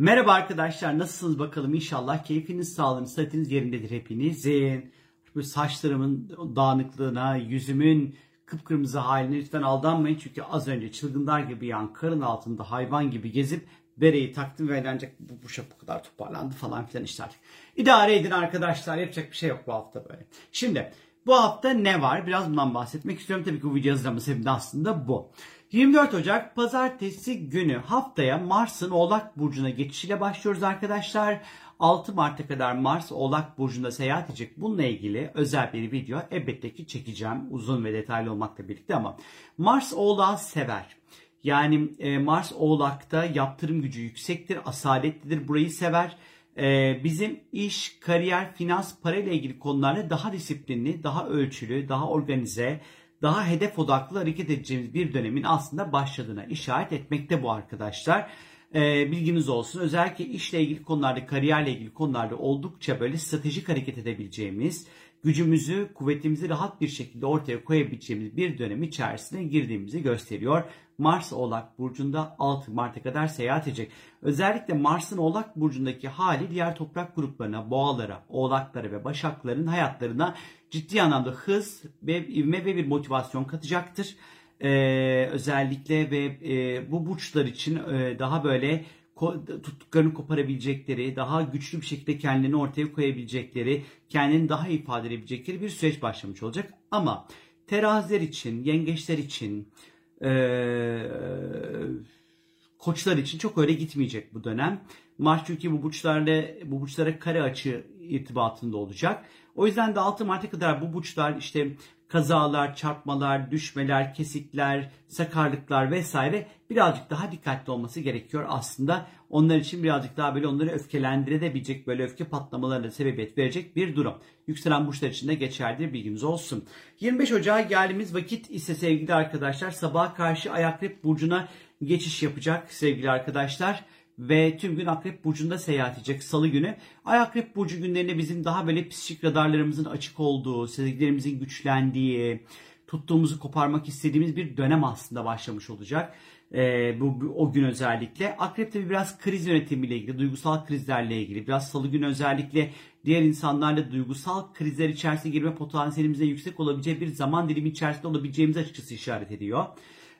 Merhaba arkadaşlar nasılsınız bakalım inşallah keyfiniz sağlığınız sıhhatiniz yerindedir hepinizin. Bu saçlarımın dağınıklığına, yüzümün kıpkırmızı haline lütfen aldanmayın. Çünkü az önce çılgınlar gibi yan karın altında hayvan gibi gezip bereyi taktım ve ancak bu, bu şey bu kadar toparlandı falan filan işte. İdare edin arkadaşlar yapacak bir şey yok bu hafta böyle. Şimdi bu hafta ne var? Biraz bundan bahsetmek istiyorum. Tabii ki bu video hazırlama sebebi de aslında bu. 24 Ocak pazartesi günü haftaya Mars'ın Oğlak Burcu'na geçişiyle başlıyoruz arkadaşlar. 6 Mart'a kadar Mars Oğlak Burcu'nda seyahat edecek. Bununla ilgili özel bir video elbette ki çekeceğim. Uzun ve detaylı olmakla birlikte ama Mars Oğlak'ı sever. Yani e, Mars Oğlak'ta yaptırım gücü yüksektir, asaletlidir, burayı sever. E, bizim iş, kariyer, finans, para ile ilgili konularda daha disiplinli, daha ölçülü, daha organize, daha hedef odaklı hareket edeceğimiz bir dönemin aslında başladığına işaret etmekte bu arkadaşlar. Ee, bilginiz olsun. Özellikle işle ilgili konularda, kariyerle ilgili konularda oldukça böyle stratejik hareket edebileceğimiz, gücümüzü, kuvvetimizi rahat bir şekilde ortaya koyabileceğimiz bir dönem içerisine girdiğimizi gösteriyor. Mars Oğlak Burcu'nda 6 Mart'a kadar seyahat edecek. Özellikle Mars'ın Oğlak Burcu'ndaki hali diğer toprak gruplarına, boğalara, oğlaklara ve başakların hayatlarına ciddi anlamda hız ve ivme ve bir motivasyon katacaktır. Ee, özellikle ve e, bu burçlar için e, daha böyle tuttuklarını koparabilecekleri, daha güçlü bir şekilde kendilerini ortaya koyabilecekleri, kendini daha iyi ifade edebilecekleri bir süreç başlamış olacak. Ama teraziler için, yengeçler için, ee, koçlar için çok öyle gitmeyecek bu dönem. Mars çünkü bu burçlarla bu burçlara kare açı irtibatında olacak. O yüzden de 6 Mart'a kadar bu burçlar işte kazalar, çarpmalar, düşmeler, kesikler, sakarlıklar vesaire birazcık daha dikkatli olması gerekiyor aslında. Onlar için birazcık daha böyle onları öfkelendirebilecek böyle öfke patlamalarına sebebiyet verecek bir durum. Yükselen burçlar için de geçerli bilgimiz olsun. 25 Ocağı geldiğimiz vakit ise sevgili arkadaşlar sabaha karşı Akrep Burcu'na geçiş yapacak sevgili arkadaşlar ve tüm gün Akrep Burcu'nda seyahat edecek salı günü. Ay Akrep Burcu günlerinde bizim daha böyle psikik radarlarımızın açık olduğu, sezgilerimizin güçlendiği, tuttuğumuzu koparmak istediğimiz bir dönem aslında başlamış olacak. Ee, bu, bu o gün özellikle. Akrep tabi biraz kriz yönetimiyle ilgili, duygusal krizlerle ilgili. Biraz salı günü özellikle diğer insanlarla duygusal krizler içerisine girme potansiyelimizin yüksek olabileceği bir zaman dilimi içerisinde olabileceğimiz açıkçası işaret ediyor.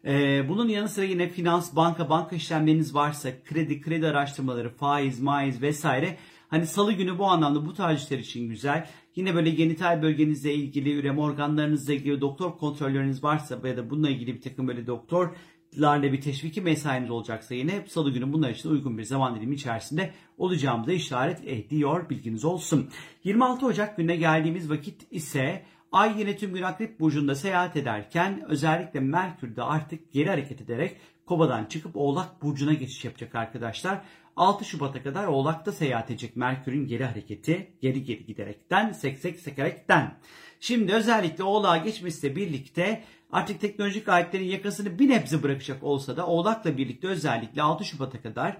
Ee, bunun yanı sıra yine finans, banka, banka işlemleriniz varsa kredi, kredi araştırmaları, faiz, maiz vesaire. Hani salı günü bu anlamda bu tarz işler için güzel. Yine böyle genital bölgenizle ilgili, üreme organlarınızla ilgili doktor kontrolleriniz varsa ya da bununla ilgili bir takım böyle doktorlarla bir teşviki mesainiz olacaksa yine salı günü bunlar için uygun bir zaman dilimi içerisinde olacağımıza işaret ediyor. Bilginiz olsun. 26 Ocak gününe geldiğimiz vakit ise Ay yine tüm gün Akrep Burcu'nda seyahat ederken özellikle Merkür de artık geri hareket ederek Kova'dan çıkıp Oğlak Burcu'na geçiş yapacak arkadaşlar. 6 Şubat'a kadar Oğlak'ta seyahat edecek Merkür'ün geri hareketi geri geri giderekten seksek sekerekten. Şimdi özellikle Oğlak'a geçmesiyle birlikte artık teknolojik aletlerin yakasını bir nebze bırakacak olsa da Oğlak'la birlikte özellikle 6 Şubat'a kadar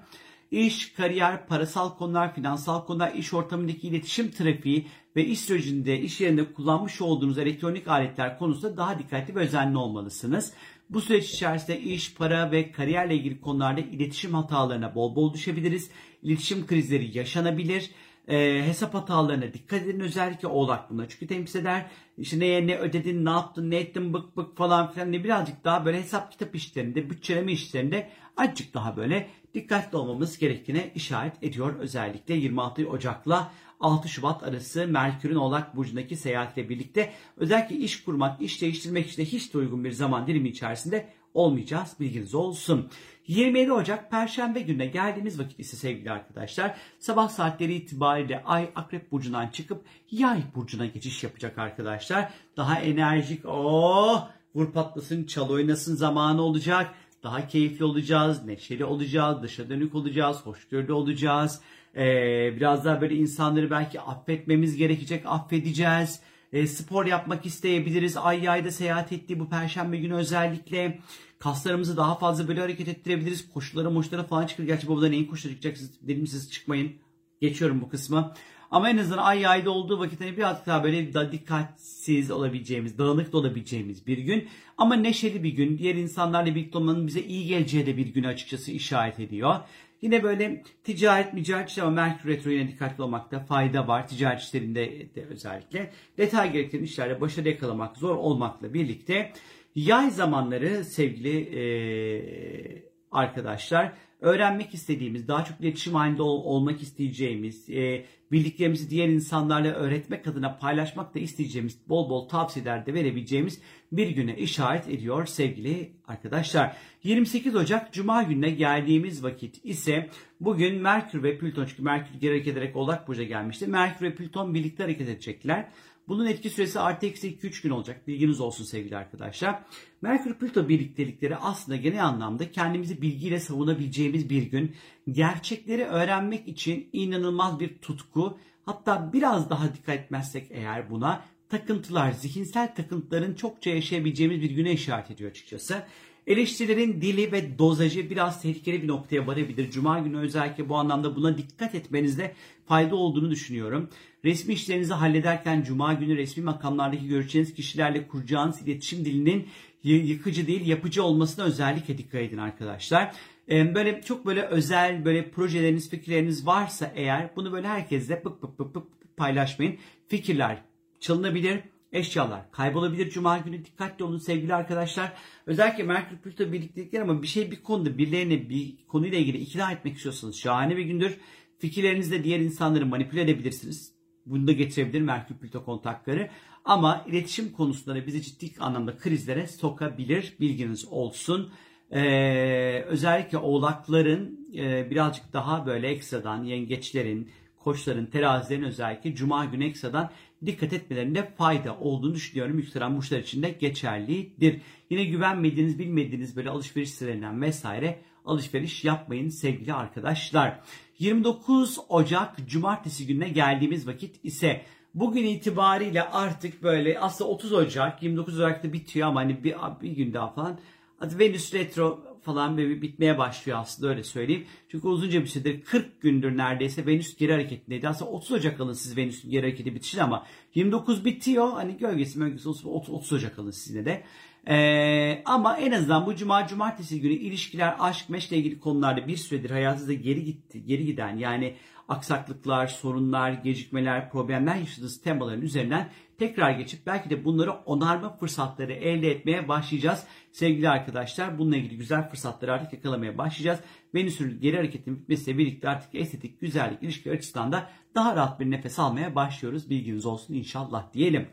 iş, kariyer, parasal konular, finansal konular, iş ortamındaki iletişim trafiği ve iş sürecinde, iş yerinde kullanmış olduğunuz elektronik aletler konusunda daha dikkatli ve özenli olmalısınız. Bu süreç içerisinde iş, para ve kariyerle ilgili konularda iletişim hatalarına bol bol düşebiliriz. İletişim krizleri yaşanabilir. E, hesap hatalarına dikkat edin özellikle oğlak buna. Çünkü temsil eder. İşte neye ne ödedin, ne yaptın, ne ettin bık bık falan filan. Ne birazcık daha böyle hesap kitap işlerinde, bütçeleme işlerinde azıcık daha böyle dikkatli olmamız gerektiğine işaret ediyor. Özellikle 26 Ocak'la 6 Şubat arası Merkür'ün Oğlak Burcu'ndaki seyahatle birlikte özellikle iş kurmak, iş değiştirmek için de hiç de uygun bir zaman dilimi içerisinde olmayacağız. Bilginiz olsun. 27 Ocak Perşembe gününe geldiğimiz vakit ise sevgili arkadaşlar sabah saatleri itibariyle Ay Akrep Burcu'ndan çıkıp Yay Burcu'na geçiş yapacak arkadaşlar. Daha enerjik, oh vur patlasın, çal oynasın zamanı olacak. Daha keyifli olacağız, neşeli olacağız, dışa dönük olacağız, hoşgörülü olacağız. Ee, biraz daha böyle insanları belki affetmemiz gerekecek, affedeceğiz. Ee, spor yapmak isteyebiliriz. Ay yayda seyahat ettiği bu perşembe günü özellikle kaslarımızı daha fazla böyle hareket ettirebiliriz. Koşulara moşlara falan çıkır. Gerçi babadan neyin koşulara çıkacaksınız dedim siz çıkmayın. Geçiyorum bu kısmı. Ama en azından ay yayda olduğu vakit hani biraz daha böyle dikkatsiz olabileceğimiz, dağınık da olabileceğimiz bir gün. Ama neşeli bir gün. Diğer insanlarla birlikte olmanın bize iyi geleceği de bir günü açıkçası işaret ediyor. Yine böyle ticaret, ticaret işleri ama Merkür Retro yine dikkatli olmakta fayda var. Ticaret işlerinde de özellikle. Detay gerektiren işlerde başarı yakalamak zor olmakla birlikte yay zamanları sevgili ee, arkadaşlar öğrenmek istediğimiz, daha çok iletişim halinde ol, olmak isteyeceğimiz, e, bildiklerimizi diğer insanlarla öğretmek adına paylaşmak da isteyeceğimiz, bol bol tavsiyeler de verebileceğimiz bir güne işaret ediyor sevgili arkadaşlar. 28 Ocak Cuma gününe geldiğimiz vakit ise bugün Merkür ve Plüton çünkü Merkür geri hareket ederek Oğlak Burcu'na gelmişti. Merkür ve Plüton birlikte hareket edecekler. Bunun etki süresi artı eksi 2-3 gün olacak. Bilginiz olsun sevgili arkadaşlar. Merkür Plüto birliktelikleri aslında genel anlamda kendimizi bilgiyle savunabileceğimiz bir gün. Gerçekleri öğrenmek için inanılmaz bir tutku. Hatta biraz daha dikkat etmezsek eğer buna takıntılar, zihinsel takıntıların çokça yaşayabileceğimiz bir güne işaret ediyor açıkçası. Eleştirilerin dili ve dozajı biraz tehlikeli bir noktaya varabilir. Cuma günü özellikle bu anlamda buna dikkat etmenizde fayda olduğunu düşünüyorum. Resmi işlerinizi hallederken Cuma günü resmi makamlardaki görüşeceğiniz kişilerle kuracağınız iletişim dilinin yıkıcı değil yapıcı olmasına özellikle dikkat edin arkadaşlar. Böyle çok böyle özel böyle projeleriniz, fikirleriniz varsa eğer bunu böyle herkesle pıp pıp pıp pıp paylaşmayın. Fikirler çalınabilir, eşyalar kaybolabilir cuma günü. Dikkatli olun sevgili arkadaşlar. Özellikle Merkür Plüto birliktelikler ama bir şey bir konuda birilerini bir konuyla ilgili ikna etmek istiyorsanız şahane bir gündür. Fikirlerinizle diğer insanları manipüle edebilirsiniz. Bunu da getirebilir Merkür Plüto kontakları. Ama iletişim konusunda da bizi ciddi anlamda krizlere sokabilir. Bilginiz olsun. Ee, özellikle oğlakların e, birazcık daha böyle ekstradan yengeçlerin, koçların, terazilerin özellikle cuma günü ekstradan dikkat etmelerinde fayda olduğunu düşünüyorum. Yükselen burçlar için de geçerlidir. Yine güvenmediğiniz, bilmediğiniz böyle alışveriş sitelerinden vesaire alışveriş yapmayın sevgili arkadaşlar. 29 Ocak Cumartesi gününe geldiğimiz vakit ise bugün itibariyle artık böyle aslında 30 Ocak 29 Ocak'ta bitiyor ama hani bir, bir gün daha falan Venüs Retro falan böyle bitmeye başlıyor aslında öyle söyleyeyim. Çünkü uzunca bir süredir 40 gündür neredeyse Venüs geri hareketindeydi. Aslında 30 Ocak alın siz Venüs'ün geri hareketi bitişini ama 29 bitiyor. Hani gölgesi mölgesi olsun 30 Ocak alın sizine de. Ee, ama en azından bu cuma cumartesi günü ilişkiler, aşk, meşle ilgili konularda bir süredir hayatınızda geri gitti, geri giden yani aksaklıklar, sorunlar, gecikmeler, problemler yaşadığınız temaların üzerinden tekrar geçip belki de bunları onarma fırsatları elde etmeye başlayacağız. Sevgili arkadaşlar bununla ilgili güzel fırsatları artık yakalamaya başlayacağız. Venüs'ün geri hareketin bitmesiyle birlikte artık estetik, güzellik, ilişki açısından da daha rahat bir nefes almaya başlıyoruz. Bilginiz olsun inşallah diyelim.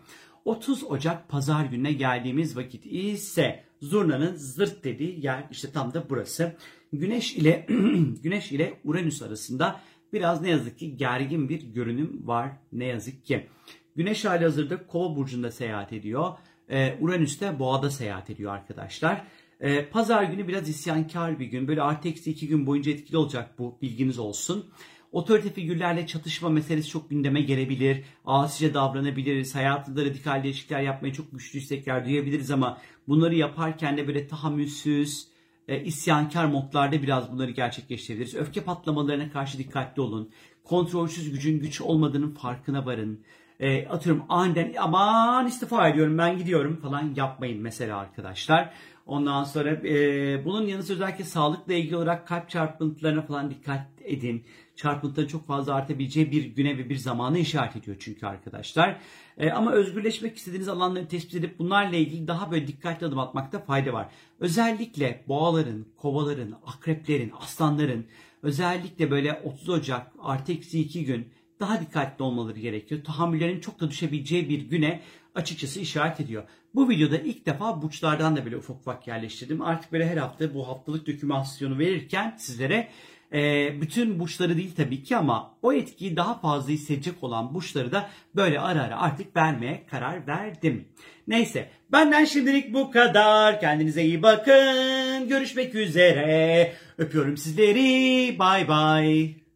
30 Ocak pazar gününe geldiğimiz vakit ise zurnanın zırt dediği yer işte tam da burası. Güneş ile Güneş ile Uranüs arasında biraz ne yazık ki gergin bir görünüm var ne yazık ki. Güneş hali hazırda Kova burcunda seyahat ediyor. Ee, Uranüs de Boğa'da seyahat ediyor arkadaşlar. Ee, Pazar günü biraz isyankar bir gün. Böyle artı eksi iki gün boyunca etkili olacak bu bilginiz olsun. Otorite figürlerle çatışma meselesi çok gündeme gelebilir. Asice davranabiliriz. Hayatında radikal değişiklikler yapmaya çok güçlü istekler duyabiliriz ama bunları yaparken de böyle tahammülsüz, e, isyankar modlarda biraz bunları gerçekleştirebiliriz. Öfke patlamalarına karşı dikkatli olun. Kontrolsüz gücün güç olmadığının farkına varın. E, atıyorum aniden aman istifa ediyorum ben gidiyorum falan yapmayın mesela arkadaşlar. Ondan sonra e, bunun yanı sıra özellikle sağlıkla ilgili olarak kalp çarpıntılarına falan dikkat edin. Çarpıntıları çok fazla artabileceği bir güne ve bir zamanı işaret ediyor çünkü arkadaşlar. E, ama özgürleşmek istediğiniz alanları tespit edip bunlarla ilgili daha böyle dikkatli adım atmakta fayda var. Özellikle boğaların, kovaların, akreplerin, aslanların özellikle böyle 30 Ocak artı eksi 2 gün daha dikkatli olmaları gerekiyor. Tahammüllerin çok da düşebileceği bir güne açıkçası işaret ediyor. Bu videoda ilk defa burçlardan da böyle ufak ufak yerleştirdim. Artık böyle her hafta bu haftalık dokümasyonu verirken sizlere e, bütün burçları değil tabii ki ama o etkiyi daha fazla hissedecek olan burçları da böyle ara ara artık vermeye karar verdim. Neyse benden şimdilik bu kadar. Kendinize iyi bakın. Görüşmek üzere. Öpüyorum sizleri. Bay bay.